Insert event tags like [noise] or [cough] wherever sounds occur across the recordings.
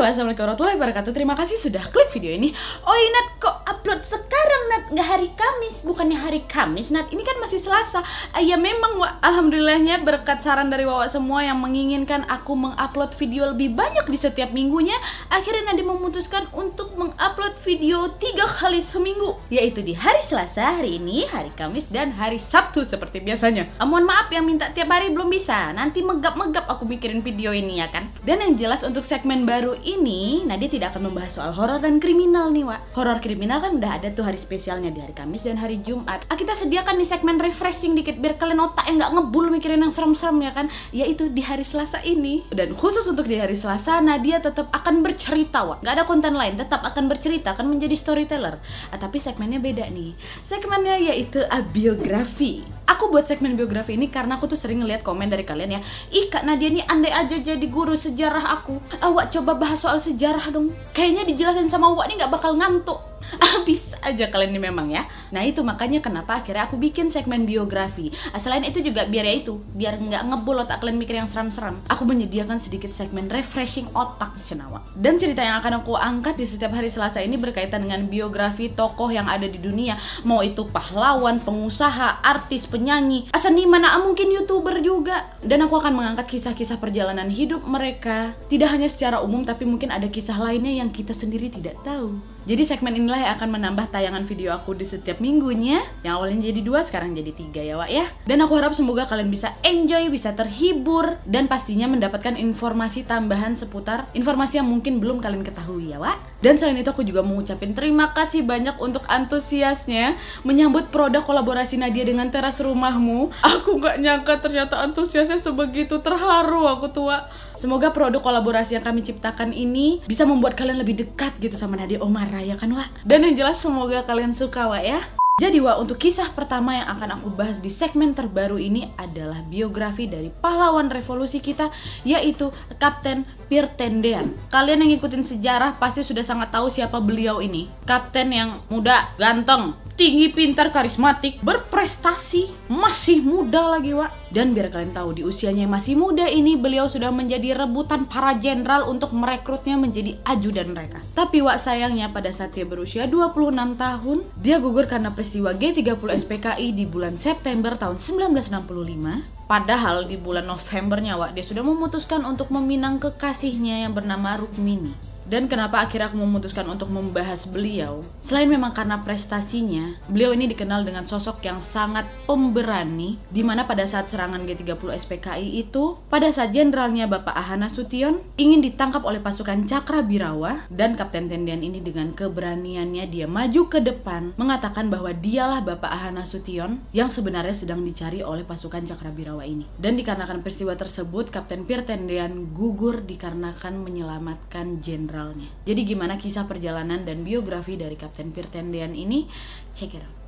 wassalamualaikum warahmatullahi wabarakatuh. Terima kasih sudah klik video ini. Oh Nat kok upload sekarang Nat? Nggak hari Kamis Bukannya hari Kamis Nat. Ini kan masih Selasa. Ah, Ya memang Alhamdulillahnya berkat saran dari Wawa semua Yang menginginkan aku mengupload video lebih banyak di setiap minggunya Akhirnya Nadi memutuskan untuk mengupload video tiga kali seminggu Yaitu di hari Selasa, hari ini, hari Kamis, dan hari Sabtu seperti biasanya. Ah, Mohon maaf yang minta tiap hari belum bisa. Nanti megap-megap aku bikirin video ini ya kan? Dan yang jelas untuk segmen baru ini Nadia tidak akan membahas soal horor dan kriminal nih Wak. Horor kriminal kan udah ada tuh hari spesialnya di hari Kamis dan hari Jumat. Ah, Kita sediakan nih segmen refreshing dikit biar kalian otak yang nggak ngebul mikirin yang serem-serem ya kan? Yaitu di hari Selasa ini. Dan khusus untuk di hari Selasa Nadia tetap akan bercerita Wak. Gak ada konten lain tetap akan bercerita akan menjadi storyteller. Ah, Tapi segmennya beda nih. Segmennya yaitu biografi Aku buat segmen biografi ini karena aku tuh sering ngeliat komen dari kalian ya. Ih Kak Nadia nih andai aja jadi guru sejarah aku. Awak coba bahas soal sejarah dong. Kayaknya dijelasin sama Awak nih gak bakal ngantuk [laughs] ah, bisa aja kalian ini memang ya. Nah itu makanya kenapa akhirnya aku bikin segmen biografi. Ah, selain itu juga biar ya itu biar nggak ngebul otak kalian mikir yang seram-seram aku menyediakan sedikit segmen refreshing otak cenawa. Dan cerita yang akan aku angkat di setiap hari selasa ini berkaitan dengan biografi tokoh yang ada di dunia mau itu pahlawan pengusaha artis penyanyi seniman ah, mungkin youtuber juga. Dan aku akan mengangkat kisah-kisah perjalanan hidup mereka tidak hanya secara umum tapi mungkin ada kisah lainnya yang kita sendiri tidak tahu jadi segmen inilah yang akan menambah tayangan video aku di setiap minggunya. Yang awalnya jadi dua, sekarang jadi tiga ya Wak ya. Dan aku harap semoga kalian bisa enjoy, bisa terhibur Dan pastinya mendapatkan informasi tambahan seputar informasi yang mungkin belum kalian ketahui ya Wak. Dan selain itu aku juga mau ucapin terima kasih banyak untuk antusiasnya Menyambut produk kolaborasi Nadia dengan teras rumahmu. Aku gak nyangka ternyata antusiasnya sebegitu terharu aku tua Semoga produk kolaborasi yang kami ciptakan ini bisa membuat kalian lebih dekat gitu sama Nadia Omara ya kan Wak? Dan yang jelas semoga kalian suka Wak ya. Jadi Wak, untuk kisah pertama yang akan aku bahas di segmen terbaru ini adalah biografi dari pahlawan revolusi kita yaitu Kapten Pirtendean. Kalian yang ngikutin sejarah pasti sudah sangat tahu siapa beliau ini. Kapten yang muda, ganteng, tinggi, pintar, karismatik, berprestasi, masih muda lagi, Wak. Dan biar kalian tahu di usianya yang masih muda ini beliau sudah menjadi rebutan para jenderal untuk merekrutnya menjadi ajudan mereka. Tapi Wak sayangnya pada saat dia berusia 26 tahun, dia gugur karena peristiwa G30 SPKI di bulan September tahun 1965 Padahal di bulan Novembernya Wak dia sudah memutuskan untuk meminang kekasihnya yang bernama Rukmini. Dan kenapa akhirnya aku memutuskan untuk membahas beliau? Selain memang karena prestasinya, beliau ini dikenal dengan sosok yang sangat pemberani di mana pada saat serangan G30 SPKI itu, pada saat jenderalnya Bapak Ahana Sution ingin ditangkap oleh pasukan Cakra Birawa dan Kapten Tendian ini dengan keberaniannya dia maju ke depan mengatakan bahwa dialah Bapak Ahana Sution yang sebenarnya sedang dicari oleh pasukan Cakra Birawa ini. Dan dikarenakan peristiwa tersebut, Kapten Pir Tendian gugur dikarenakan menyelamatkan jenderal generalnya. Jadi gimana kisah perjalanan dan biografi dari Kapten Pirtendean ini? Check it out.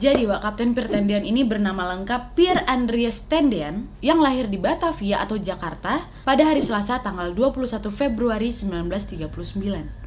Jadi Wak Kapten Pirtendian ini bernama lengkap Pier Andreas Tendian yang lahir di Batavia atau Jakarta pada hari Selasa tanggal 21 Februari 1939.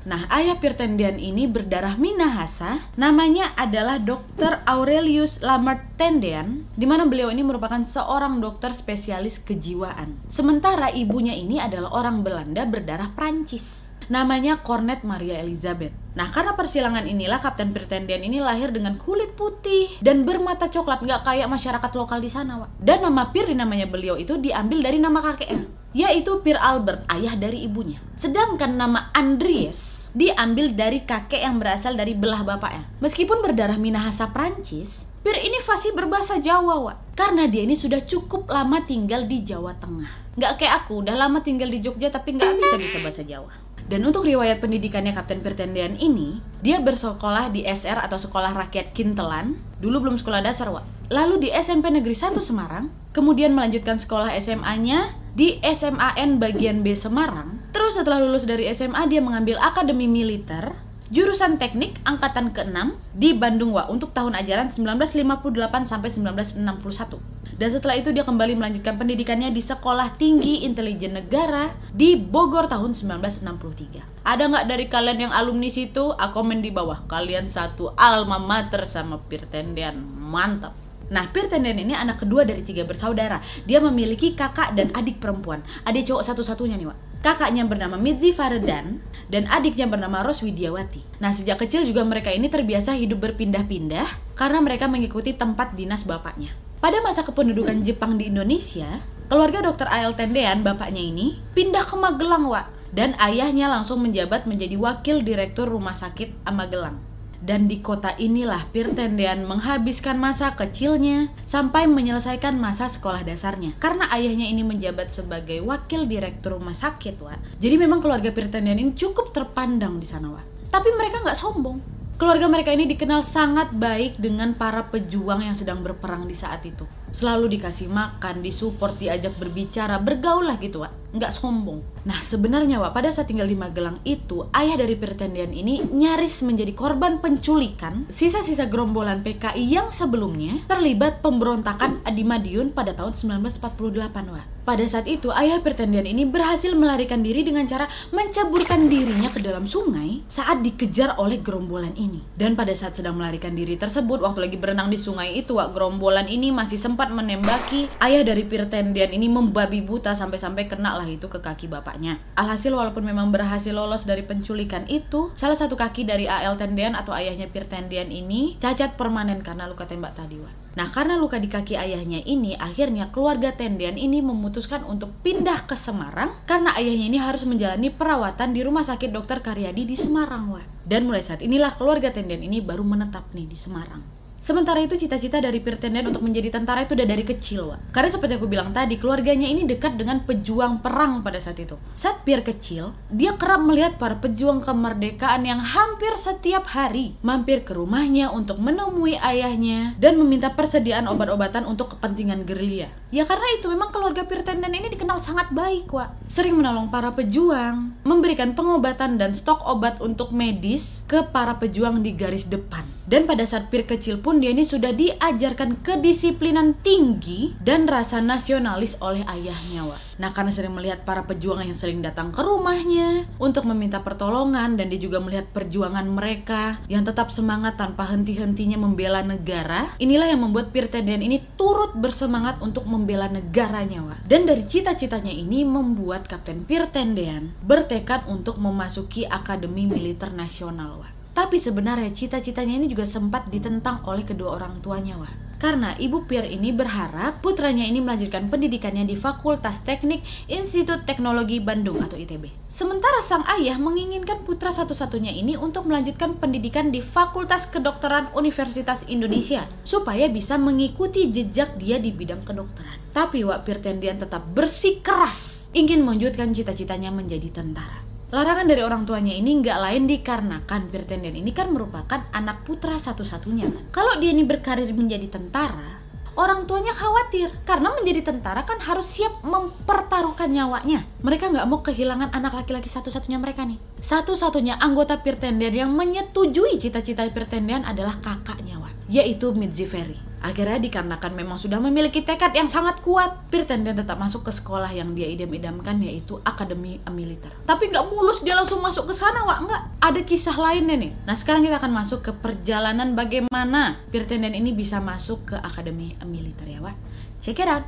Nah, ayah Pirtendian ini berdarah Minahasa, namanya adalah Dr. Aurelius Lamert Tendian, di mana beliau ini merupakan seorang dokter spesialis kejiwaan. Sementara ibunya ini adalah orang Belanda berdarah Prancis namanya Cornet Maria Elizabeth. Nah, karena persilangan inilah Kapten Pretendian ini lahir dengan kulit putih dan bermata coklat, nggak kayak masyarakat lokal di sana, Wak. Dan nama Pir namanya beliau itu diambil dari nama kakeknya, yaitu Pir Albert, ayah dari ibunya. Sedangkan nama Andries diambil dari kakek yang berasal dari belah bapaknya. Meskipun berdarah Minahasa Prancis, Pir ini fasih berbahasa Jawa, Wak. Karena dia ini sudah cukup lama tinggal di Jawa Tengah. Nggak kayak aku, udah lama tinggal di Jogja tapi nggak bisa-bisa bahasa Jawa. Dan untuk riwayat pendidikannya Kapten Pirtendian ini, dia bersekolah di SR atau Sekolah Rakyat Kintelan, dulu belum sekolah dasar, Wak. Lalu di SMP Negeri 1 Semarang, kemudian melanjutkan sekolah SMA-nya di SMAN bagian B Semarang. Terus setelah lulus dari SMA, dia mengambil Akademi Militer, jurusan teknik angkatan ke-6 di Bandung Wak untuk tahun ajaran 1958 sampai 1961. Dan setelah itu dia kembali melanjutkan pendidikannya di Sekolah Tinggi Intelijen Negara di Bogor tahun 1963. Ada nggak dari kalian yang alumni situ? Aku komen di bawah. Kalian satu alma mater sama Pirtendian. Mantap. Nah, Pirtendian ini anak kedua dari tiga bersaudara. Dia memiliki kakak dan adik perempuan. Adik cowok satu-satunya nih, Wak. Kakaknya bernama Midzi Faredan dan adiknya bernama Ros Widiawati. Nah, sejak kecil juga mereka ini terbiasa hidup berpindah-pindah karena mereka mengikuti tempat dinas bapaknya. Pada masa kependudukan Jepang di Indonesia, keluarga Dr. A.L. Tendean, bapaknya ini, pindah ke Magelang, Wak. Dan ayahnya langsung menjabat menjadi wakil direktur rumah sakit Magelang. Dan di kota inilah Pirtendean menghabiskan masa kecilnya sampai menyelesaikan masa sekolah dasarnya. Karena ayahnya ini menjabat sebagai wakil direktur rumah sakit, Wak. Jadi memang keluarga Pirtendean ini cukup terpandang di sana, Wak. Tapi mereka nggak sombong. Keluarga mereka ini dikenal sangat baik dengan para pejuang yang sedang berperang di saat itu. Selalu dikasih makan, disupport, diajak berbicara, bergaul lah gitu, Wak nggak sombong. Nah sebenarnya Wak, pada saat tinggal di Magelang itu, ayah dari Pirtendian ini nyaris menjadi korban penculikan sisa-sisa gerombolan PKI yang sebelumnya terlibat pemberontakan di Madiun pada tahun 1948 Wak. Pada saat itu, ayah Pirtendian ini berhasil melarikan diri dengan cara menceburkan dirinya ke dalam sungai saat dikejar oleh gerombolan ini. Dan pada saat sedang melarikan diri tersebut, waktu lagi berenang di sungai itu, Wak, gerombolan ini masih sempat menembaki ayah dari Pirtendian ini membabi buta sampai-sampai kena lah itu ke kaki bapaknya. Alhasil walaupun memang berhasil lolos dari penculikan itu, salah satu kaki dari AL Tendian atau ayahnya Pir Tendian ini cacat permanen karena luka tembak tadi, Wak. Nah, karena luka di kaki ayahnya ini, akhirnya keluarga Tendian ini memutuskan untuk pindah ke Semarang karena ayahnya ini harus menjalani perawatan di Rumah Sakit Dr. Karyadi di Semarang, Wak. Dan mulai saat inilah keluarga Tendian ini baru menetap nih di Semarang. Sementara itu cita-cita dari Pirtenden untuk menjadi tentara itu udah dari kecil, Wak. Karena seperti aku bilang tadi, keluarganya ini dekat dengan pejuang perang pada saat itu. Saat Pir kecil, dia kerap melihat para pejuang kemerdekaan yang hampir setiap hari mampir ke rumahnya untuk menemui ayahnya dan meminta persediaan obat-obatan untuk kepentingan gerilya. Ya karena itu memang keluarga Pirtenden ini dikenal sangat baik, Wak. Sering menolong para pejuang, memberikan pengobatan dan stok obat untuk medis ke para pejuang di garis depan. Dan pada saat Pir kecil pun dia ini sudah diajarkan kedisiplinan tinggi dan rasa nasionalis oleh ayahnya, Wak. Nah, karena sering melihat para pejuang yang sering datang ke rumahnya untuk meminta pertolongan dan dia juga melihat perjuangan mereka yang tetap semangat tanpa henti-hentinya membela negara, inilah yang membuat Pirtenden ini turut bersemangat untuk membela negaranya, Wak. Dan dari cita-citanya ini membuat Kapten Pirtendean bertekad untuk memasuki Akademi Militer Nasional, Wak. Tapi sebenarnya cita-citanya ini juga sempat ditentang oleh kedua orang tuanya, wah. Karena Ibu Pierre ini berharap putranya ini melanjutkan pendidikannya di Fakultas Teknik Institut Teknologi Bandung atau ITB. Sementara sang ayah menginginkan putra satu-satunya ini untuk melanjutkan pendidikan di Fakultas Kedokteran Universitas Indonesia supaya bisa mengikuti jejak dia di bidang kedokteran. Tapi Wak Pirtendian tetap bersikeras ingin melanjutkan cita-citanya menjadi tentara. Larangan dari orang tuanya ini nggak lain dikarenakan Pirtendian ini kan merupakan anak putra satu-satunya kan. Kalau dia ini berkarir menjadi tentara, orang tuanya khawatir karena menjadi tentara kan harus siap mempertaruhkan nyawanya. Mereka nggak mau kehilangan anak laki-laki satu-satunya mereka nih. Satu-satunya anggota Pirtendian yang menyetujui cita-cita Pirtendian adalah kakaknya, Wan, yaitu Midziferi. Akhirnya dikarenakan memang sudah memiliki tekad yang sangat kuat, Pirtenden tetap masuk ke sekolah yang dia idam-idamkan yaitu Akademi Militer. Tapi nggak mulus dia langsung masuk ke sana, Wak. Nggak. Ada kisah lainnya nih. Nah sekarang kita akan masuk ke perjalanan bagaimana Pirtenden ini bisa masuk ke Akademi Militer ya, Wak. Check it out.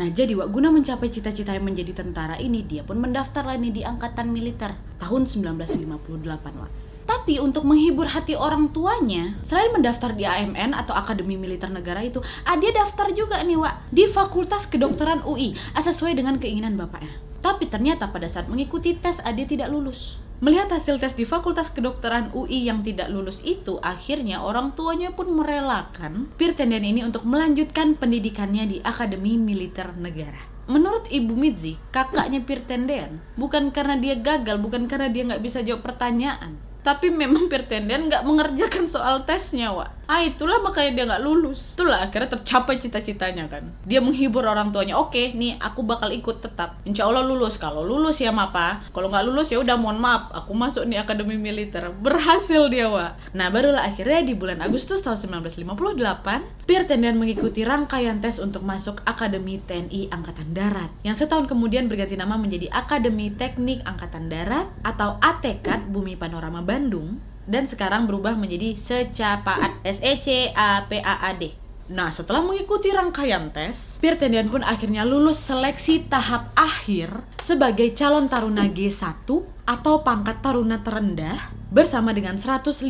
Nah jadi Wak, guna mencapai cita-cita yang menjadi tentara ini, dia pun mendaftar lah nih di Angkatan Militer tahun 1958 Wak. Tapi untuk menghibur hati orang tuanya, selain mendaftar di AMN atau Akademi Militer Negara itu, ah, dia daftar juga nih Wak di Fakultas Kedokteran UI, sesuai dengan keinginan bapaknya. Tapi ternyata pada saat mengikuti tes, Ade tidak lulus. Melihat hasil tes di Fakultas Kedokteran UI yang tidak lulus itu, akhirnya orang tuanya pun merelakan Pirtendian ini untuk melanjutkan pendidikannya di Akademi Militer Negara. Menurut Ibu Mitzi, kakaknya Pirtendian, bukan karena dia gagal, bukan karena dia nggak bisa jawab pertanyaan, tapi memang [laughs] Pirtendian nggak mengerjakan soal tesnya, Wak. Ah itulah makanya dia nggak lulus. Itulah akhirnya tercapai cita-citanya kan. Dia menghibur orang tuanya. Oke nih aku bakal ikut tetap. Insya Allah lulus. Kalau lulus ya mapa kalau nggak lulus ya udah mohon maaf. Aku masuk nih akademi militer. Berhasil dia wa nah barulah akhirnya di bulan Agustus tahun 1958 Pierre Tendian mengikuti rangkaian tes untuk masuk Akademi TNI Angkatan Darat. Yang setahun kemudian berganti nama menjadi Akademi Teknik Angkatan Darat atau ATKAD Bumi Panorama Bandung dan sekarang berubah menjadi Secapaat S E C A P A A D. Nah, setelah mengikuti rangkaian tes, Tendian pun akhirnya lulus seleksi tahap akhir sebagai calon taruna G1 atau pangkat taruna terendah bersama dengan 155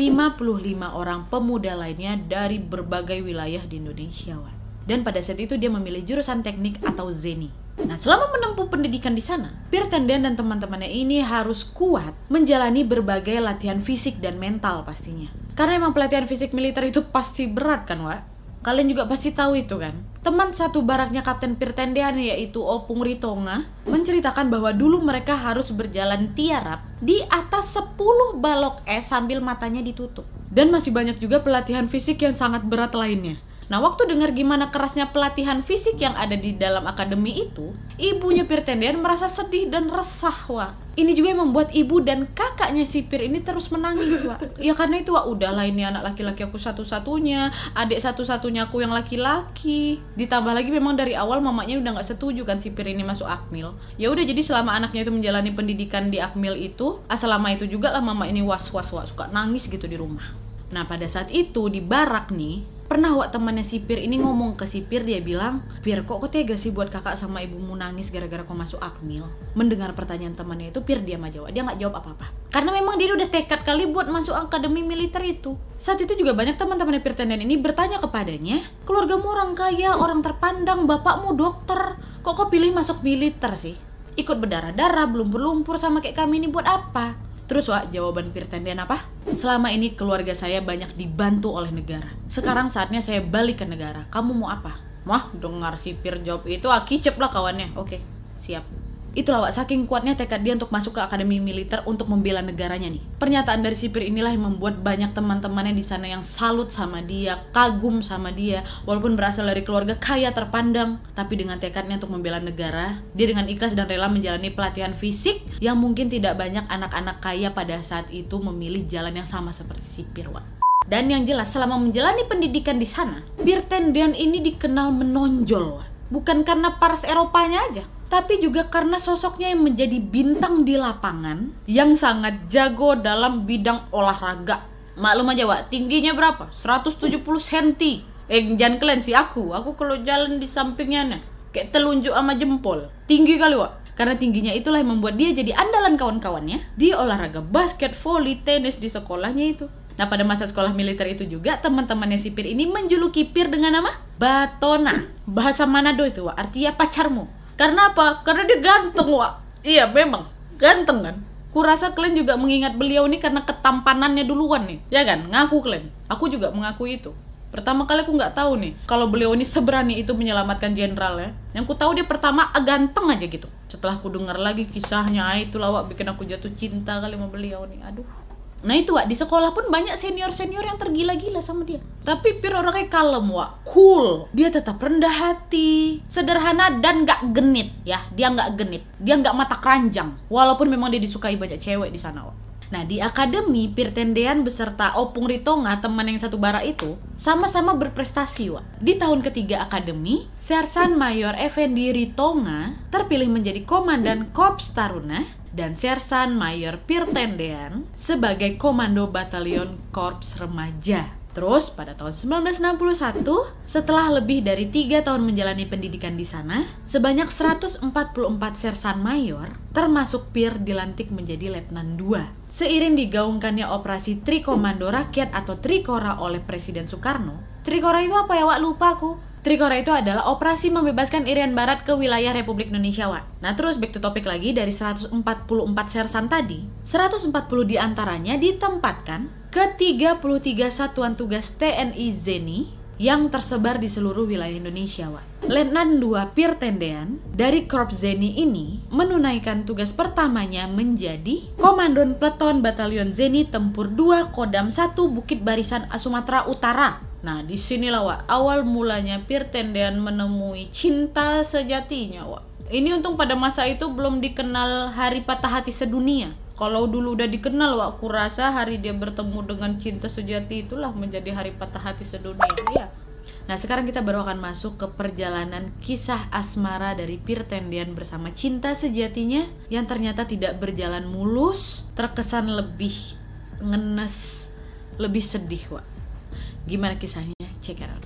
orang pemuda lainnya dari berbagai wilayah di Indonesia. Dan pada saat itu dia memilih jurusan teknik atau ZENI. Nah, selama menempuh pendidikan di sana, Tendian dan teman-temannya ini harus kuat menjalani berbagai latihan fisik dan mental pastinya. Karena emang pelatihan fisik militer itu pasti berat kan, Wak? Kalian juga pasti tahu itu kan? Teman satu baraknya Kapten Pirtendean yaitu Opung Ritonga menceritakan bahwa dulu mereka harus berjalan tiarap di atas 10 balok es sambil matanya ditutup. Dan masih banyak juga pelatihan fisik yang sangat berat lainnya. Nah, waktu dengar gimana kerasnya pelatihan fisik yang ada di dalam akademi itu, ibunya Pirtendian merasa sedih dan resah, Wak. Ini juga yang membuat ibu dan kakaknya si Pir ini terus menangis, Wak. Ya karena itu, Wak, udahlah ini anak laki-laki aku satu-satunya, adik satu-satunya aku yang laki-laki. Ditambah lagi memang dari awal mamanya udah nggak setuju kan si Pir ini masuk Akmil. Ya udah jadi selama anaknya itu menjalani pendidikan di Akmil itu, selama itu juga lah mama ini was-was, Wak, suka nangis gitu di rumah. Nah, pada saat itu di barak nih, pernah wak temannya sipir ini ngomong ke sipir dia bilang Pir kok kok tega sih buat kakak sama ibumu nangis gara-gara kau masuk akmil? Mendengar pertanyaan temannya itu Pir diam aja wak. Dia nggak jawab apa-apa. Karena memang dia udah tekad kali buat masuk akademi militer itu. Saat itu juga banyak teman-teman Pir Tenden ini bertanya kepadanya keluargamu orang kaya orang terpandang bapakmu dokter kok kau pilih masuk militer sih? Ikut berdarah-darah belum berlumpur sama kayak kami ini buat apa Terus Wak, jawaban Firtendian apa? Selama ini keluarga saya banyak dibantu oleh negara. Sekarang saatnya saya balik ke negara. Kamu mau apa? Wah, dengar sipir jawab itu, ah kicep lah kawannya. Oke, siap. Itulah Wak, saking kuatnya tekad dia untuk masuk ke akademi militer untuk membela negaranya nih. Pernyataan dari sipir inilah yang membuat banyak teman-temannya di sana yang salut sama dia, kagum sama dia, walaupun berasal dari keluarga kaya terpandang, tapi dengan tekadnya untuk membela negara, dia dengan ikhlas dan rela menjalani pelatihan fisik yang mungkin tidak banyak anak-anak kaya pada saat itu memilih jalan yang sama seperti sipir Wak. Dan yang jelas selama menjalani pendidikan di sana, Birtendian ini dikenal menonjol, bukan karena paras Eropanya aja, tapi juga karena sosoknya yang menjadi bintang di lapangan yang sangat jago dalam bidang olahraga. Maklum aja, Wak, tingginya berapa? 170 cm. Eh, jangan kalian sih aku. Aku kalau jalan di sampingnya nih, kayak telunjuk sama jempol. Tinggi kali, Wak. Karena tingginya itulah yang membuat dia jadi andalan kawan-kawannya di olahraga basket, volley, tenis di sekolahnya itu. Nah pada masa sekolah militer itu juga teman-temannya sipir ini menjuluki Pir dengan nama Batona. Bahasa Manado itu, Wak. artinya pacarmu. Karena apa? Karena dia ganteng, Wak. Iya, memang. Ganteng kan? Kurasa kalian juga mengingat beliau ini karena ketampanannya duluan nih. Ya kan? Ngaku kalian. Aku juga mengakui itu. Pertama kali aku nggak tahu nih kalau beliau ini seberani itu menyelamatkan jenderal ya. Yang ku tahu dia pertama ganteng aja gitu. Setelah aku dengar lagi kisahnya, ah, itu lawak bikin aku jatuh cinta kali sama beliau nih. Aduh. Nah itu Wak, di sekolah pun banyak senior-senior yang tergila-gila sama dia. Tapi Pir orangnya kalem Wak, cool. Dia tetap rendah hati, sederhana dan gak genit ya. Dia gak genit, dia gak mata keranjang. Walaupun memang dia disukai banyak cewek di sana Wak. Nah di akademi Pirtendean beserta Opung Ritonga teman yang satu bara itu sama-sama berprestasi Wak. Di tahun ketiga akademi, Sersan Mayor Effendi Ritonga terpilih menjadi Komandan Korps Taruna dan Sersan Mayor Pirtendean sebagai Komando Batalion Korps Remaja. Terus pada tahun 1961, setelah lebih dari tiga tahun menjalani pendidikan di sana, sebanyak 144 sersan mayor, termasuk Pir dilantik menjadi letnan 2. Seiring digaungkannya operasi Trikomando Rakyat atau Trikora oleh Presiden Soekarno. Trikora itu apa ya Wak? Lupa aku. Trikora itu adalah operasi membebaskan Irian Barat ke wilayah Republik Indonesia, Wak. Nah, terus back to topic lagi dari 144 sersan tadi, 140 di antaranya ditempatkan ke 33 satuan tugas TNI Zeni yang tersebar di seluruh wilayah Indonesia, Wak. Letnan 2 Pirtendean dari Korps Zeni ini menunaikan tugas pertamanya menjadi Komandon Pleton Batalion Zeni Tempur 2 Kodam 1 Bukit Barisan Sumatera Utara Nah, di sinilah Wak, awal mulanya Pir Tendean menemui cinta sejatinya Wak. Ini untung pada masa itu belum dikenal hari patah hati sedunia. Kalau dulu udah dikenal Wak, aku rasa hari dia bertemu dengan cinta sejati itulah menjadi hari patah hati sedunia. Ya. Nah, sekarang kita baru akan masuk ke perjalanan kisah asmara dari Pir Tendian bersama cinta sejatinya yang ternyata tidak berjalan mulus, terkesan lebih ngenes, lebih sedih, Wak. Gimana kisahnya? Check it out.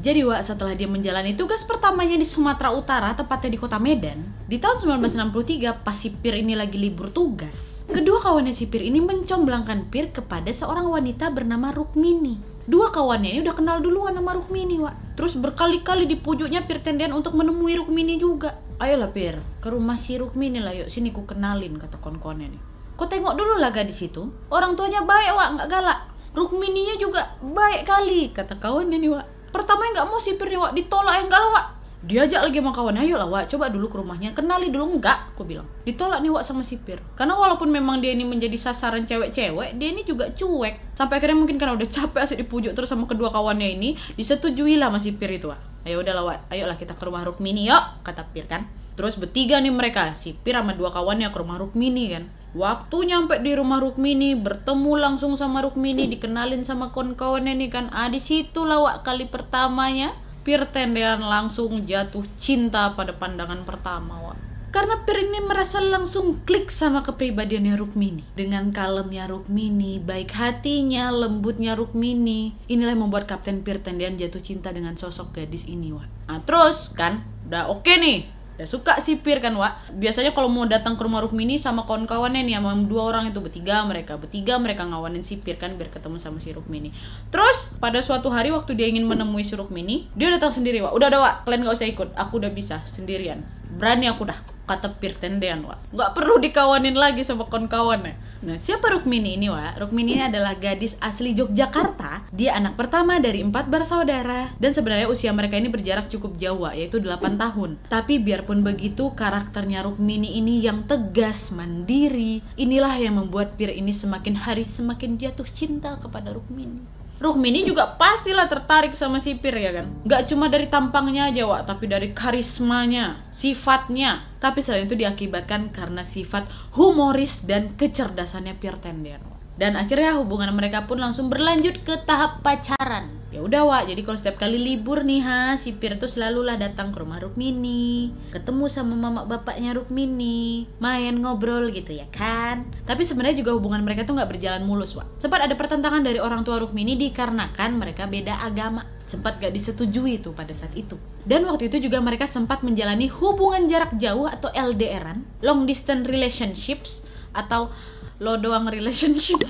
Jadi Wak, setelah dia menjalani tugas pertamanya di Sumatera Utara, tepatnya di kota Medan, di tahun 1963 pas si Pir ini lagi libur tugas, kedua kawannya si Pir ini mencomblangkan Pir kepada seorang wanita bernama Rukmini. Dua kawannya ini udah kenal duluan sama Rukmini, Wak. Terus berkali-kali dipujuknya Pir tendian untuk menemui Rukmini juga. Ayolah Pir, ke rumah si Rukmini lah yuk, sini ku kenalin, kata kon-konnya nih. Kau tengok dulu lah gadis itu, orang tuanya baik, Wak, nggak galak. Rukmininya juga baik kali, kata kawannya nih, Wak pertama nggak mau sipir nih wak. Ditolak enggak lah wak. Diajak lagi sama kawannya ayo lah wak. Coba dulu ke rumahnya. Kenali dulu. Enggak aku bilang. Ditolak nih wak sama sipir. Karena walaupun memang dia ini menjadi sasaran cewek-cewek dia ini juga cuek. Sampai akhirnya mungkin karena udah capek asik dipujuk terus sama kedua kawannya ini disetujui lah sama sipir itu wak. Ayo udah lah wak. Ayo lah kita ke rumah Rukmini yuk kata Pir kan. Terus bertiga nih mereka sipir sama dua kawannya ke rumah Rukmini kan Waktu nyampe di rumah Rukmini, bertemu langsung sama Rukmini, dikenalin sama kawan-kawannya nih kan. Ah, di situ lawak kali pertamanya, Pir Tendean langsung jatuh cinta pada pandangan pertama, Wak. Karena Pir ini merasa langsung klik sama kepribadiannya Rukmini. Dengan kalemnya Rukmini, baik hatinya, lembutnya Rukmini. Inilah yang membuat Kapten Pir Tendean jatuh cinta dengan sosok gadis ini, Wak. Nah, terus kan, udah oke okay nih ya suka sipir kan Wak? Biasanya kalau mau datang ke rumah Rukmini sama kawan-kawannya nih sama dua orang itu bertiga mereka bertiga mereka ngawanin sipir kan biar ketemu sama si Rukmini. Terus pada suatu hari waktu dia ingin menemui si Rukmini dia datang sendiri Wak. Udah udah Wak? Kalian gak usah ikut aku udah bisa sendirian. Berani aku dah kata Pir Tendean Wak nggak perlu dikawanin lagi sama kawan-kawannya Nah, siapa Rukmini ini, Wak? Rukmini ini adalah gadis asli Yogyakarta. Dia anak pertama dari empat bersaudara. Dan sebenarnya usia mereka ini berjarak cukup jauh, Wak, yaitu 8 tahun. Tapi biarpun begitu, karakternya Rukmini ini yang tegas, mandiri. Inilah yang membuat Pir ini semakin hari semakin jatuh cinta kepada Rukmini. Rukmini juga pastilah tertarik sama sipir ya kan? Gak cuma dari tampangnya aja Wak Tapi dari karismanya, sifatnya. Tapi selain itu diakibatkan karena sifat humoris dan kecerdasannya Pierre Tender dan akhirnya hubungan mereka pun langsung berlanjut ke tahap pacaran. Ya udah Wak. Jadi kalau setiap kali libur nih ha si Pir tuh selalu lah datang ke rumah Rukmini ketemu sama mama bapaknya Rukmini main ngobrol gitu ya kan? Tapi sebenarnya juga hubungan mereka tuh nggak berjalan mulus Wak. Sempat ada pertentangan dari orang tua Rukmini dikarenakan mereka beda agama. Sempat gak disetujui itu pada saat itu. Dan waktu itu juga mereka sempat menjalani hubungan jarak jauh atau LDRan, long distance relationships atau lo doang relationship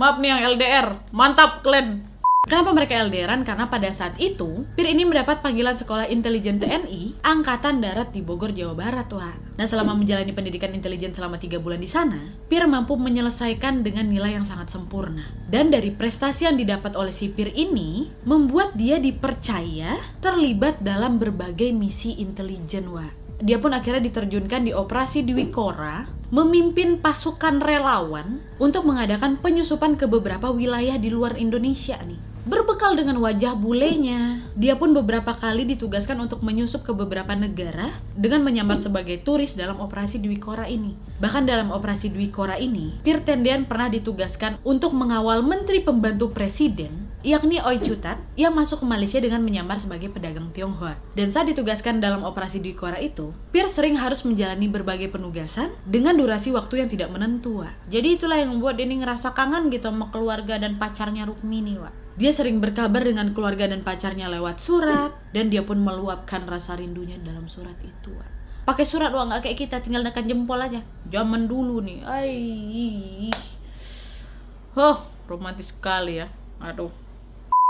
maaf nih yang LDR mantap kalian Kenapa mereka LDRan? Karena pada saat itu, Pir ini mendapat panggilan sekolah intelijen TNI Angkatan Darat di Bogor, Jawa Barat, Tuhan. Nah, selama menjalani pendidikan intelijen selama tiga bulan di sana, Pir mampu menyelesaikan dengan nilai yang sangat sempurna. Dan dari prestasi yang didapat oleh si Pir ini, membuat dia dipercaya terlibat dalam berbagai misi intelijen, Wah dia pun akhirnya diterjunkan di operasi Dwi Kora memimpin pasukan relawan untuk mengadakan penyusupan ke beberapa wilayah di luar Indonesia nih. Berbekal dengan wajah bulenya, dia pun beberapa kali ditugaskan untuk menyusup ke beberapa negara dengan menyamar sebagai turis dalam operasi Dwi Kora ini. Bahkan dalam operasi Dwi Kora ini, Tendian pernah ditugaskan untuk mengawal menteri pembantu presiden yakni Oi Chutat yang masuk ke Malaysia dengan menyamar sebagai pedagang Tionghoa. Dan saat ditugaskan dalam operasi di Kora itu, Pierre sering harus menjalani berbagai penugasan dengan durasi waktu yang tidak menentu. Wa. Jadi itulah yang membuat Denny ngerasa kangen gitu sama keluarga dan pacarnya Rukmini. Wa. Dia sering berkabar dengan keluarga dan pacarnya lewat surat dan dia pun meluapkan rasa rindunya dalam surat itu. Wa. Pakai surat doang nggak kayak kita tinggal nekan jempol aja. Zaman dulu nih. Ai. Huh, romantis sekali ya. Aduh.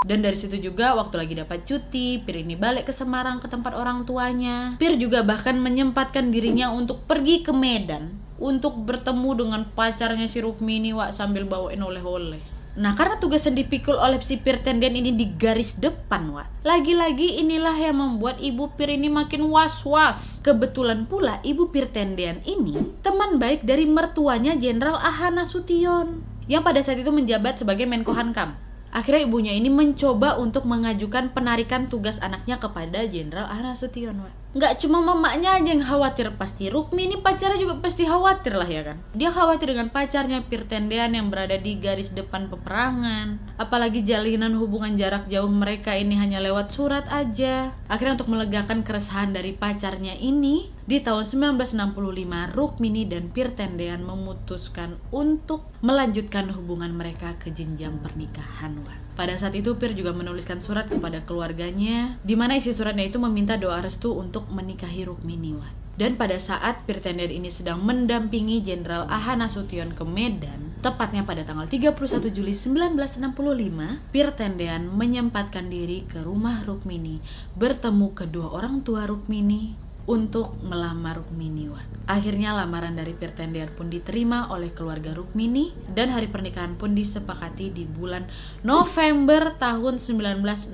Dan dari situ juga waktu lagi dapat cuti, Pir ini balik ke Semarang ke tempat orang tuanya. Pir juga bahkan menyempatkan dirinya untuk pergi ke Medan untuk bertemu dengan pacarnya si Rukmini Wak sambil bawain oleh-oleh. Nah, karena tugas yang dipikul oleh si Pir Tendian ini di garis depan, Wak. Lagi-lagi inilah yang membuat Ibu Pir ini makin was-was. Kebetulan pula Ibu Pir Tendian ini teman baik dari mertuanya Jenderal Ahana Sution yang pada saat itu menjabat sebagai Menko Hankam. Akhirnya ibunya ini mencoba untuk mengajukan penarikan tugas anaknya kepada Jenderal Ahana Sution. Nggak cuma mamanya aja yang khawatir, pasti Rukmi ini pacarnya juga pasti khawatir lah ya kan. Dia khawatir dengan pacarnya Pirtendean yang berada di garis depan peperangan. Apalagi jalinan hubungan jarak jauh mereka ini hanya lewat surat aja. Akhirnya untuk melegakan keresahan dari pacarnya ini, di tahun 1965 Rukmini dan Pirtendean memutuskan untuk melanjutkan hubungan mereka ke jenjang pernikahan. Wan. Pada saat itu Pir juga menuliskan surat kepada keluarganya di mana isi suratnya itu meminta doa restu untuk menikahi Rukmini Wan. Dan pada saat Pirtender ini sedang mendampingi Jenderal Ahana Sution ke Medan, tepatnya pada tanggal 31 Juli 1965, Pirtendean menyempatkan diri ke rumah Rukmini, bertemu kedua orang tua Rukmini, untuk melamar Rukmini. Akhirnya lamaran dari Pirtendian pun diterima oleh keluarga Rukmini dan hari pernikahan pun disepakati di bulan November tahun 1965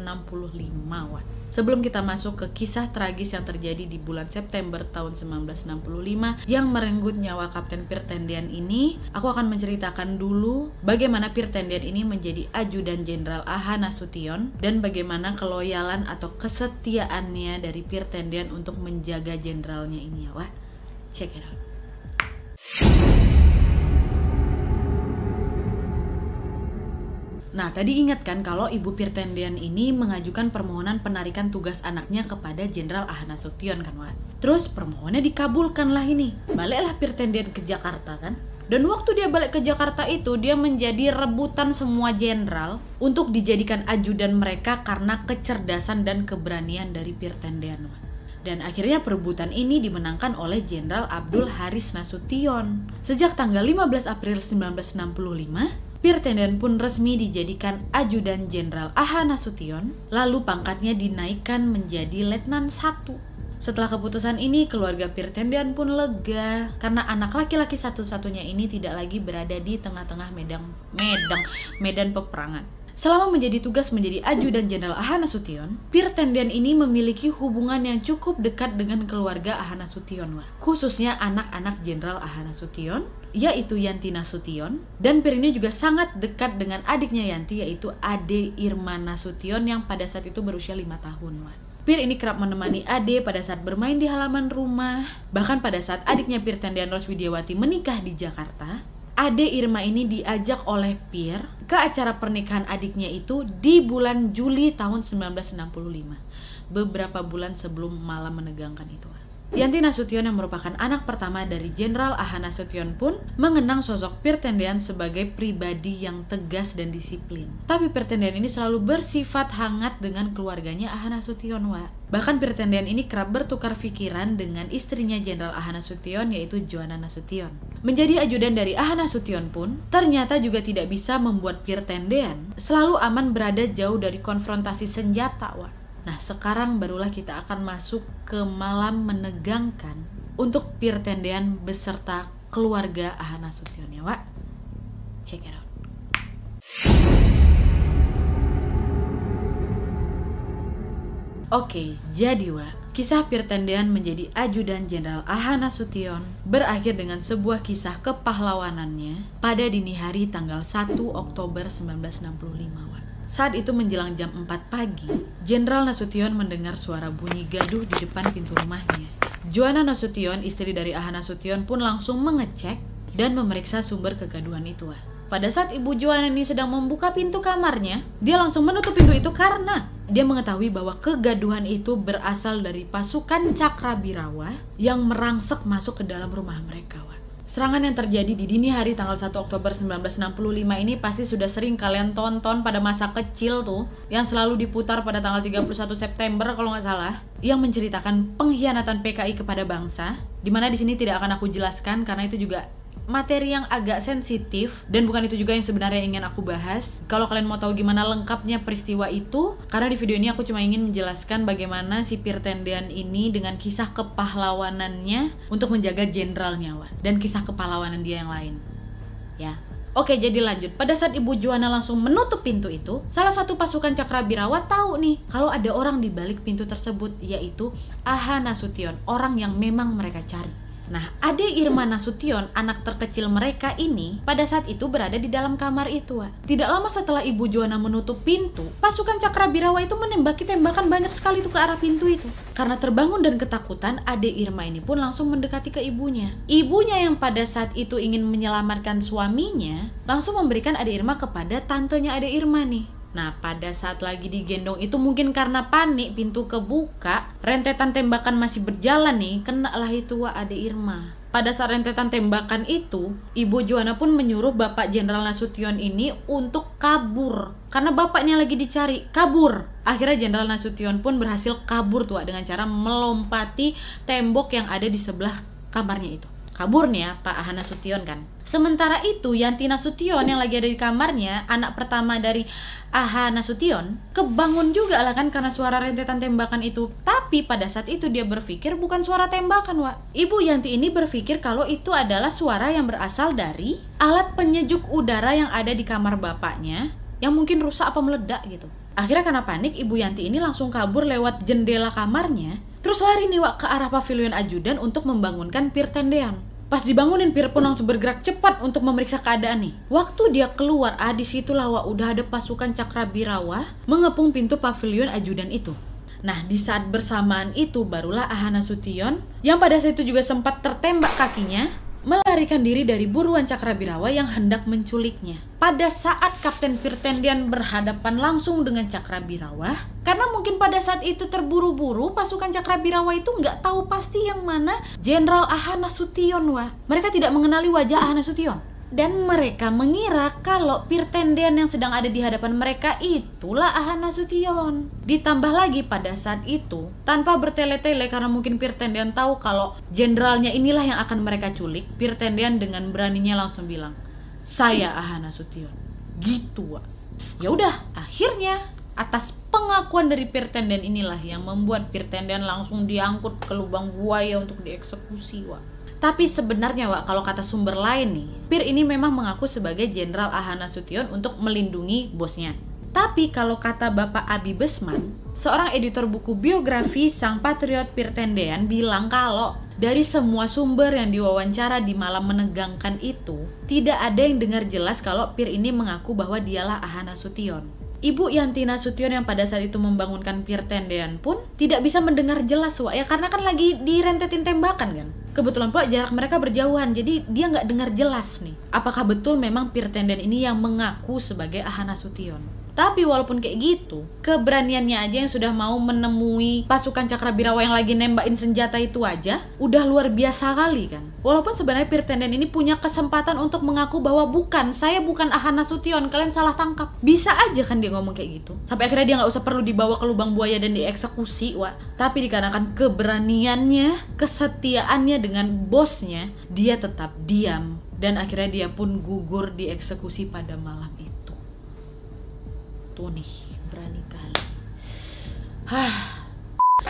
Wan. Sebelum kita masuk ke kisah tragis yang terjadi di bulan September tahun 1965 yang merenggut nyawa Kapten Pirtendian ini, aku akan menceritakan dulu bagaimana Pirtendian ini menjadi ajudan Jenderal Aha Nasution dan bagaimana keloyalan atau kesetiaannya dari Pirtendian untuk menjaga jenderalnya ini ya, Wak. Check it out. Nah, tadi ingat kan kalau Ibu Pirtendian ini mengajukan permohonan penarikan tugas anaknya kepada Jenderal Ahana Sution kan, Wan? Terus permohonannya dikabulkan lah ini. Baliklah Pirtendian ke Jakarta kan? Dan waktu dia balik ke Jakarta itu, dia menjadi rebutan semua jenderal untuk dijadikan ajudan mereka karena kecerdasan dan keberanian dari Pirtendian. Dan akhirnya perebutan ini dimenangkan oleh Jenderal Abdul Haris Nasution. Sejak tanggal 15 April 1965, Pirtenden pun resmi dijadikan ajudan Jenderal Aha Nasution, lalu pangkatnya dinaikkan menjadi Letnan 1. Setelah keputusan ini, keluarga Pirtendian pun lega karena anak laki-laki satu-satunya ini tidak lagi berada di tengah-tengah medan medan medan peperangan. Selama menjadi tugas menjadi ajudan Jenderal Ahana Sution, Pirtendian ini memiliki hubungan yang cukup dekat dengan keluarga Ahana Sution, khususnya anak-anak Jenderal Ahana Sution, yaitu Yanti Nasution, dan Pir ini juga sangat dekat dengan adiknya Yanti, yaitu Ade Irma Nasution yang pada saat itu berusia 5 tahun. Pir ini kerap menemani Ade pada saat bermain di halaman rumah, bahkan pada saat adiknya Pir Tendian Roswidiawati menikah di Jakarta, Ade Irma ini diajak oleh Pierre ke acara pernikahan adiknya itu di bulan Juli tahun 1965. Beberapa bulan sebelum malam menegangkan itu. Yanti Nasution yang merupakan anak pertama dari Jenderal Aha Nasution pun mengenang sosok Pirtendian sebagai pribadi yang tegas dan disiplin. Tapi Pirtendian ini selalu bersifat hangat dengan keluarganya Aha Nasution wa. Bahkan Pirtendian ini kerap bertukar pikiran dengan istrinya Jenderal Aha Nasution yaitu Joanna Nasution. Menjadi ajudan dari Aha Nasution pun ternyata juga tidak bisa membuat Pirtendian selalu aman berada jauh dari konfrontasi senjata wa. Nah, sekarang barulah kita akan masuk ke malam menegangkan untuk Pirtendean beserta keluarga Ahana Sution ya, Wak. Check it out. Oke, jadi Wak, kisah Pirtendean menjadi ajudan Jenderal Ahana Sution berakhir dengan sebuah kisah kepahlawanannya pada dini hari tanggal 1 Oktober 1965, Wak. Saat itu menjelang jam 4 pagi, Jenderal Nasution mendengar suara bunyi gaduh di depan pintu rumahnya. Joanna Nasution, istri dari Aha Nasution pun langsung mengecek dan memeriksa sumber kegaduhan itu. Pada saat ibu Joanna ini sedang membuka pintu kamarnya, dia langsung menutup pintu itu karena dia mengetahui bahwa kegaduhan itu berasal dari pasukan Cakrabirawa yang merangsek masuk ke dalam rumah mereka. Serangan yang terjadi di dini hari tanggal 1 Oktober 1965 ini pasti sudah sering kalian tonton pada masa kecil tuh yang selalu diputar pada tanggal 31 September kalau nggak salah yang menceritakan pengkhianatan PKI kepada bangsa di mana di sini tidak akan aku jelaskan karena itu juga materi yang agak sensitif dan bukan itu juga yang sebenarnya ingin aku bahas. Kalau kalian mau tahu gimana lengkapnya peristiwa itu, karena di video ini aku cuma ingin menjelaskan bagaimana si Pirtendian ini dengan kisah kepahlawanannya untuk menjaga jenderalnya, Wak, dan kisah kepahlawanan dia yang lain. Ya. Oke, jadi lanjut. Pada saat Ibu Juana langsung menutup pintu itu, salah satu pasukan Cakrabirawa tahu nih kalau ada orang di balik pintu tersebut, yaitu Aha Nasution, orang yang memang mereka cari. Nah, Ade Irma Nasution, anak terkecil mereka ini, pada saat itu berada di dalam kamar itu. Wak. Tidak lama setelah Ibu Juana menutup pintu, pasukan Cakrabirawa itu menembaki tembakan banyak sekali itu ke arah pintu itu. Karena terbangun dan ketakutan, Ade Irma ini pun langsung mendekati ke ibunya. Ibunya yang pada saat itu ingin menyelamatkan suaminya, langsung memberikan Ade Irma kepada tantenya Ade Irma nih. Nah, pada saat lagi digendong itu mungkin karena panik pintu kebuka, rentetan tembakan masih berjalan nih, kena lah itu wa Ade Irma. Pada saat rentetan tembakan itu, Ibu Juana pun menyuruh Bapak Jenderal Nasution ini untuk kabur. Karena bapaknya lagi dicari, kabur. Akhirnya Jenderal Nasution pun berhasil kabur tuh dengan cara melompati tembok yang ada di sebelah kamarnya itu kabur nih ya Pak Ahana Sution kan. Sementara itu Yanti Nasution yang lagi ada di kamarnya, anak pertama dari Aha Nasution, kebangun juga lah kan karena suara rentetan tembakan itu. Tapi pada saat itu dia berpikir bukan suara tembakan, Wak. Ibu Yanti ini berpikir kalau itu adalah suara yang berasal dari alat penyejuk udara yang ada di kamar bapaknya yang mungkin rusak apa meledak gitu. Akhirnya karena panik, Ibu Yanti ini langsung kabur lewat jendela kamarnya Terus lari nih Wak ke arah pavilion ajudan untuk membangunkan Pir Tendean. Pas dibangunin Pir pun langsung bergerak cepat untuk memeriksa keadaan nih. Waktu dia keluar, ah di situlah Wak udah ada pasukan Cakrabirawa mengepung pintu pavilion ajudan itu. Nah, di saat bersamaan itu barulah Ahana Sution yang pada saat itu juga sempat tertembak kakinya melarikan diri dari buruan Cakrabirawa yang hendak menculiknya. Pada saat Kapten Firtendian berhadapan langsung dengan Cakrabirawa, karena mungkin pada saat itu terburu-buru, pasukan Cakrabirawa itu nggak tahu pasti yang mana Jenderal Ahana Sution, wah. Mereka tidak mengenali wajah Ahana Sution dan mereka mengira kalau Pirtendian yang sedang ada di hadapan mereka itulah Ahana Sution. Ditambah lagi pada saat itu, tanpa bertele-tele karena mungkin Pirtendian tahu kalau jenderalnya inilah yang akan mereka culik, Pirtendian dengan beraninya langsung bilang, "Saya Ahana Sution." Gitu. Ya udah, akhirnya atas pengakuan dari Pirtendian inilah yang membuat Pirtendian langsung diangkut ke lubang buaya untuk dieksekusi, Wak. Tapi sebenarnya Wak, kalau kata sumber lain nih, Pir ini memang mengaku sebagai Jenderal Ahana Sution untuk melindungi bosnya. Tapi kalau kata Bapak Abi Besman, seorang editor buku biografi sang patriot Pir Tendean bilang kalau dari semua sumber yang diwawancara di malam menegangkan itu, tidak ada yang dengar jelas kalau Pir ini mengaku bahwa dialah Ahana Sution. Ibu Yantina Sution yang pada saat itu membangunkan Pir Tendean pun tidak bisa mendengar jelas Wak ya. Karena kan lagi direntetin tembakan kan? Kebetulan pula jarak mereka berjauhan jadi dia nggak dengar jelas nih. Apakah betul memang Pirtenden ini yang mengaku sebagai Ahana Sution tapi walaupun kayak gitu, keberaniannya aja yang sudah mau menemui pasukan Cakrabirawa yang lagi nembakin senjata itu aja, udah luar biasa kali kan. Walaupun sebenarnya Pirtenden ini punya kesempatan untuk mengaku bahwa bukan, saya bukan Ahana Sution, kalian salah tangkap. Bisa aja kan dia ngomong kayak gitu. Sampai akhirnya dia nggak usah perlu dibawa ke lubang buaya dan dieksekusi, wah. Tapi dikarenakan keberaniannya, kesetiaannya dengan bosnya, dia tetap diam dan akhirnya dia pun gugur dieksekusi pada malam itu nih berani kali. Hah.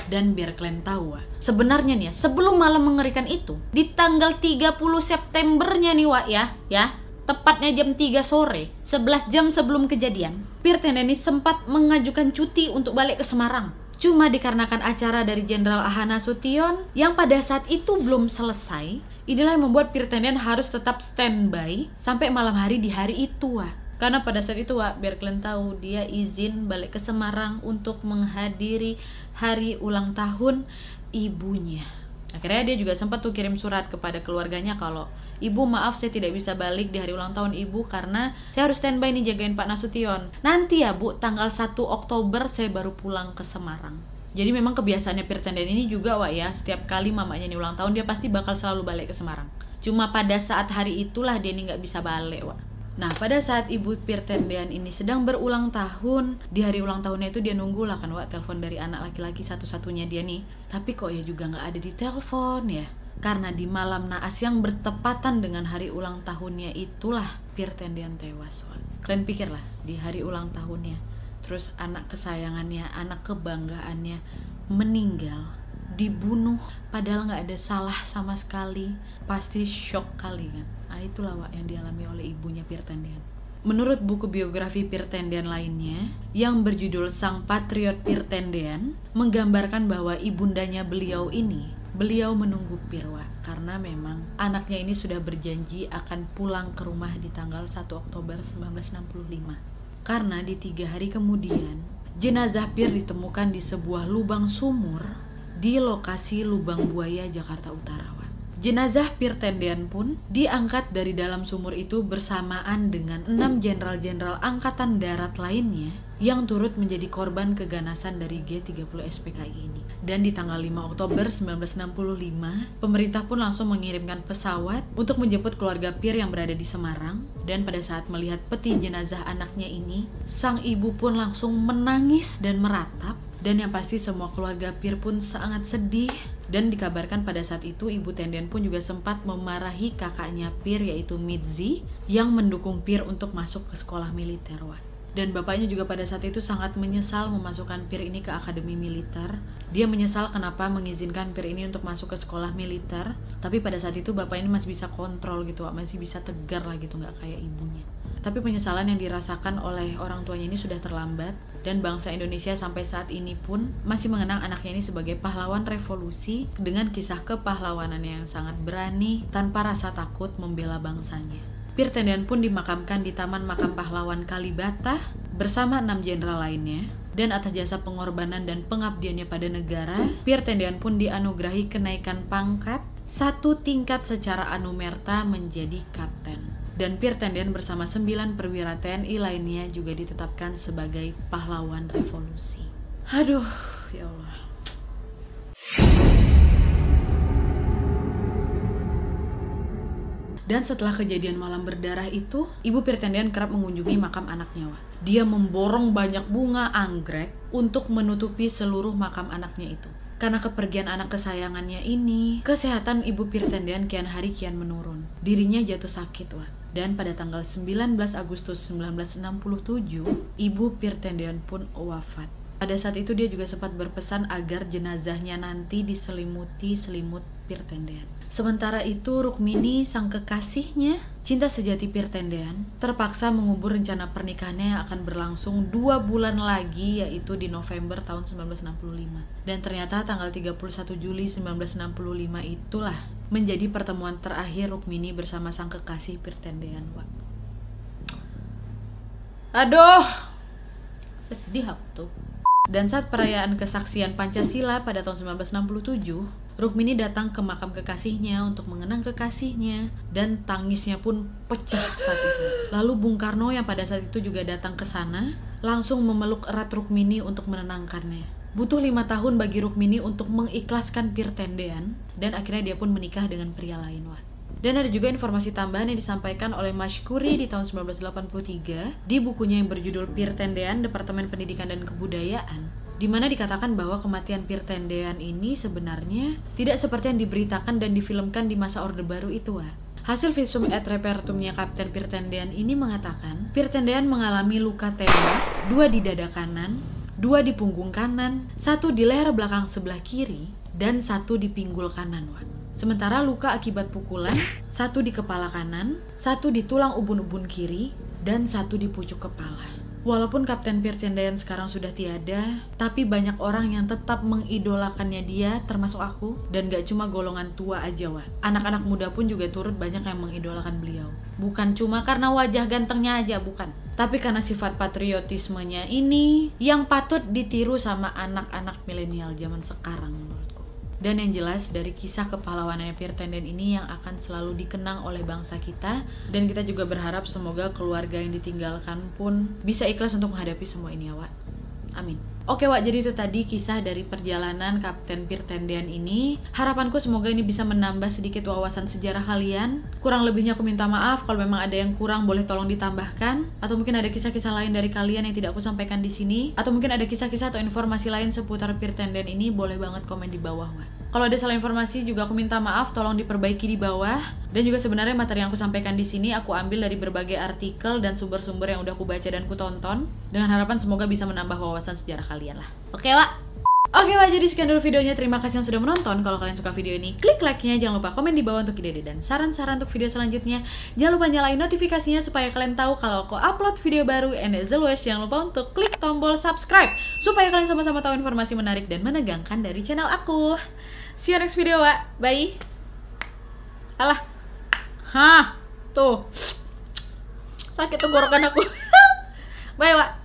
Dan biar kalian tahu sebenarnya nih ya, sebelum malam mengerikan itu, di tanggal 30 Septembernya nih Wak ya, ya, tepatnya jam 3 sore, 11 jam sebelum kejadian, Pirteneni sempat mengajukan cuti untuk balik ke Semarang. Cuma dikarenakan acara dari Jenderal Ahana Sution yang pada saat itu belum selesai, inilah yang membuat Pirtenden harus tetap standby sampai malam hari di hari itu, Wak karena pada saat itu Wak, biar kalian tahu dia izin balik ke Semarang untuk menghadiri hari ulang tahun ibunya. Akhirnya dia juga sempat tuh kirim surat kepada keluarganya kalau ibu maaf saya tidak bisa balik di hari ulang tahun ibu karena saya harus standby nih jagain Pak Nasution. Nanti ya bu tanggal 1 Oktober saya baru pulang ke Semarang. Jadi memang kebiasaannya Pirtenden ini juga Wak ya setiap kali mamanya nih ulang tahun dia pasti bakal selalu balik ke Semarang. Cuma pada saat hari itulah dia nih nggak bisa balik Wak Nah, pada saat Ibu Pirtendean ini sedang berulang tahun, di hari ulang tahunnya itu dia nunggu lah kan, Wak, telepon dari anak laki-laki satu-satunya dia nih. Tapi kok ya juga nggak ada di telepon ya? Karena di malam naas yang bertepatan dengan hari ulang tahunnya itulah Pirtendean tewas, Wak. Kalian pikirlah, di hari ulang tahunnya, terus anak kesayangannya, anak kebanggaannya meninggal dibunuh padahal nggak ada salah sama sekali pasti shock kali kan nah itulah Wak yang dialami oleh ibunya Pirtendian Menurut buku biografi Pirtendian lainnya, yang berjudul Sang Patriot Pirtendian, menggambarkan bahwa ibundanya beliau ini, beliau menunggu Pirwa karena memang anaknya ini sudah berjanji akan pulang ke rumah di tanggal 1 Oktober 1965. Karena di tiga hari kemudian, jenazah Pir ditemukan di sebuah lubang sumur di lokasi Lubang Buaya, Jakarta Utara. Jenazah Pirtendian pun diangkat dari dalam sumur itu bersamaan dengan enam jenderal-jenderal angkatan darat lainnya yang turut menjadi korban keganasan dari G30 SPKI ini. Dan di tanggal 5 Oktober 1965, pemerintah pun langsung mengirimkan pesawat untuk menjemput keluarga Pir yang berada di Semarang. Dan pada saat melihat peti jenazah anaknya ini, sang ibu pun langsung menangis dan meratap dan yang pasti semua keluarga Pir pun sangat sedih dan dikabarkan pada saat itu Ibu Tenden pun juga sempat memarahi kakaknya Pir yaitu Mitzi yang mendukung Pir untuk masuk ke sekolah militer Wan. Dan bapaknya juga pada saat itu sangat menyesal memasukkan Pir ini ke akademi militer. Dia menyesal kenapa mengizinkan Pir ini untuk masuk ke sekolah militer. Tapi pada saat itu bapak ini masih bisa kontrol gitu, masih bisa tegar lah gitu, nggak kayak ibunya. Tapi penyesalan yang dirasakan oleh orang tuanya ini sudah terlambat dan bangsa Indonesia sampai saat ini pun masih mengenang anaknya ini sebagai pahlawan revolusi dengan kisah kepahlawanan yang sangat berani tanpa rasa takut membela bangsanya. Pir Tendian pun dimakamkan di Taman Makam Pahlawan Kalibata bersama enam jenderal lainnya dan atas jasa pengorbanan dan pengabdiannya pada negara, Pir Tendian pun dianugerahi kenaikan pangkat satu tingkat secara anumerta menjadi kapten dan Pir Tendian bersama sembilan perwira TNI lainnya juga ditetapkan sebagai pahlawan revolusi. Aduh, ya Allah. Dan setelah kejadian malam berdarah itu, Ibu Pirtendian kerap mengunjungi makam anaknya. Wak. Dia memborong banyak bunga anggrek untuk menutupi seluruh makam anaknya itu. Karena kepergian anak kesayangannya ini, kesehatan Ibu Pirtendian kian hari kian menurun. Dirinya jatuh sakit, Wak dan pada tanggal 19 Agustus 1967, Ibu Pirtendian pun wafat. Pada saat itu dia juga sempat berpesan agar jenazahnya nanti diselimuti selimut Pirtendian. Sementara itu Rukmini sang kekasihnya, cinta sejati Pirtendian, terpaksa mengubur rencana pernikahannya yang akan berlangsung dua bulan lagi yaitu di November tahun 1965. Dan ternyata tanggal 31 Juli 1965 itulah menjadi pertemuan terakhir Rukmini bersama sang kekasih Pirtendean. Aduh, sedih aku tuh. Dan saat perayaan kesaksian Pancasila pada tahun 1967, Rukmini datang ke makam kekasihnya untuk mengenang kekasihnya dan tangisnya pun pecah saat itu. Lalu Bung Karno yang pada saat itu juga datang ke sana langsung memeluk erat Rukmini untuk menenangkannya. Butuh lima tahun bagi Rukmini untuk mengikhlaskan Pirtendean dan akhirnya dia pun menikah dengan pria lain. Wah. Dan ada juga informasi tambahan yang disampaikan oleh Mashkuri di tahun 1983 di bukunya yang berjudul Pirtendean Departemen Pendidikan dan Kebudayaan di mana dikatakan bahwa kematian Pirtendean ini sebenarnya tidak seperti yang diberitakan dan difilmkan di masa Orde Baru itu, Wah. Hasil visum et repertumnya Kapten Pirtendean ini mengatakan Pirtendean mengalami luka tembak, dua di dada kanan, dua di punggung kanan, satu di leher belakang sebelah kiri, dan satu di pinggul kanan, Wan. Sementara luka akibat pukulan, satu di kepala kanan, satu di tulang ubun-ubun kiri, dan satu di pucuk kepala. Walaupun Kapten Pirtendayan sekarang sudah tiada, tapi banyak orang yang tetap mengidolakannya dia, termasuk aku, dan gak cuma golongan tua aja, Wak. Anak-anak muda pun juga turut banyak yang mengidolakan beliau. Bukan cuma karena wajah gantengnya aja, bukan. Tapi karena sifat patriotismenya ini yang patut ditiru sama anak-anak milenial zaman sekarang dan yang jelas dari kisah kepahlawanannya Tenden ini yang akan selalu dikenang oleh bangsa kita dan kita juga berharap semoga keluarga yang ditinggalkan pun bisa ikhlas untuk menghadapi semua ini ya Wak. Amin. Oke Wak, jadi itu tadi kisah dari perjalanan Kapten Pirtendian ini. Harapanku semoga ini bisa menambah sedikit wawasan sejarah kalian. Kurang lebihnya aku minta maaf kalau memang ada yang kurang boleh tolong ditambahkan atau mungkin ada kisah-kisah lain dari kalian yang tidak aku sampaikan di sini atau mungkin ada kisah-kisah atau informasi lain seputar Pirtendian ini boleh banget komen di bawah Wak. Kalau ada salah informasi juga aku minta maaf, tolong diperbaiki di bawah. Dan juga sebenarnya materi yang aku sampaikan di sini aku ambil dari berbagai artikel dan sumber-sumber yang udah aku baca dan ku tonton dengan harapan semoga bisa menambah wawasan sejarah kalian lah. Oke, Wak? Oke Wak, jadi sekian dulu videonya. Terima kasih yang sudah menonton. Kalau kalian suka video ini, klik like-nya. Jangan lupa komen di bawah untuk ide-ide dan saran-saran untuk video selanjutnya. Jangan lupa nyalain notifikasinya supaya kalian tahu kalau aku upload video baru. And as always, jangan lupa untuk klik tombol subscribe supaya kalian sama-sama tahu informasi menarik dan menegangkan dari channel aku. See you next video, Wak. Bye. Alah. Hah, tuh. Sakit tenggorokan aku. [laughs] Bye, Wak.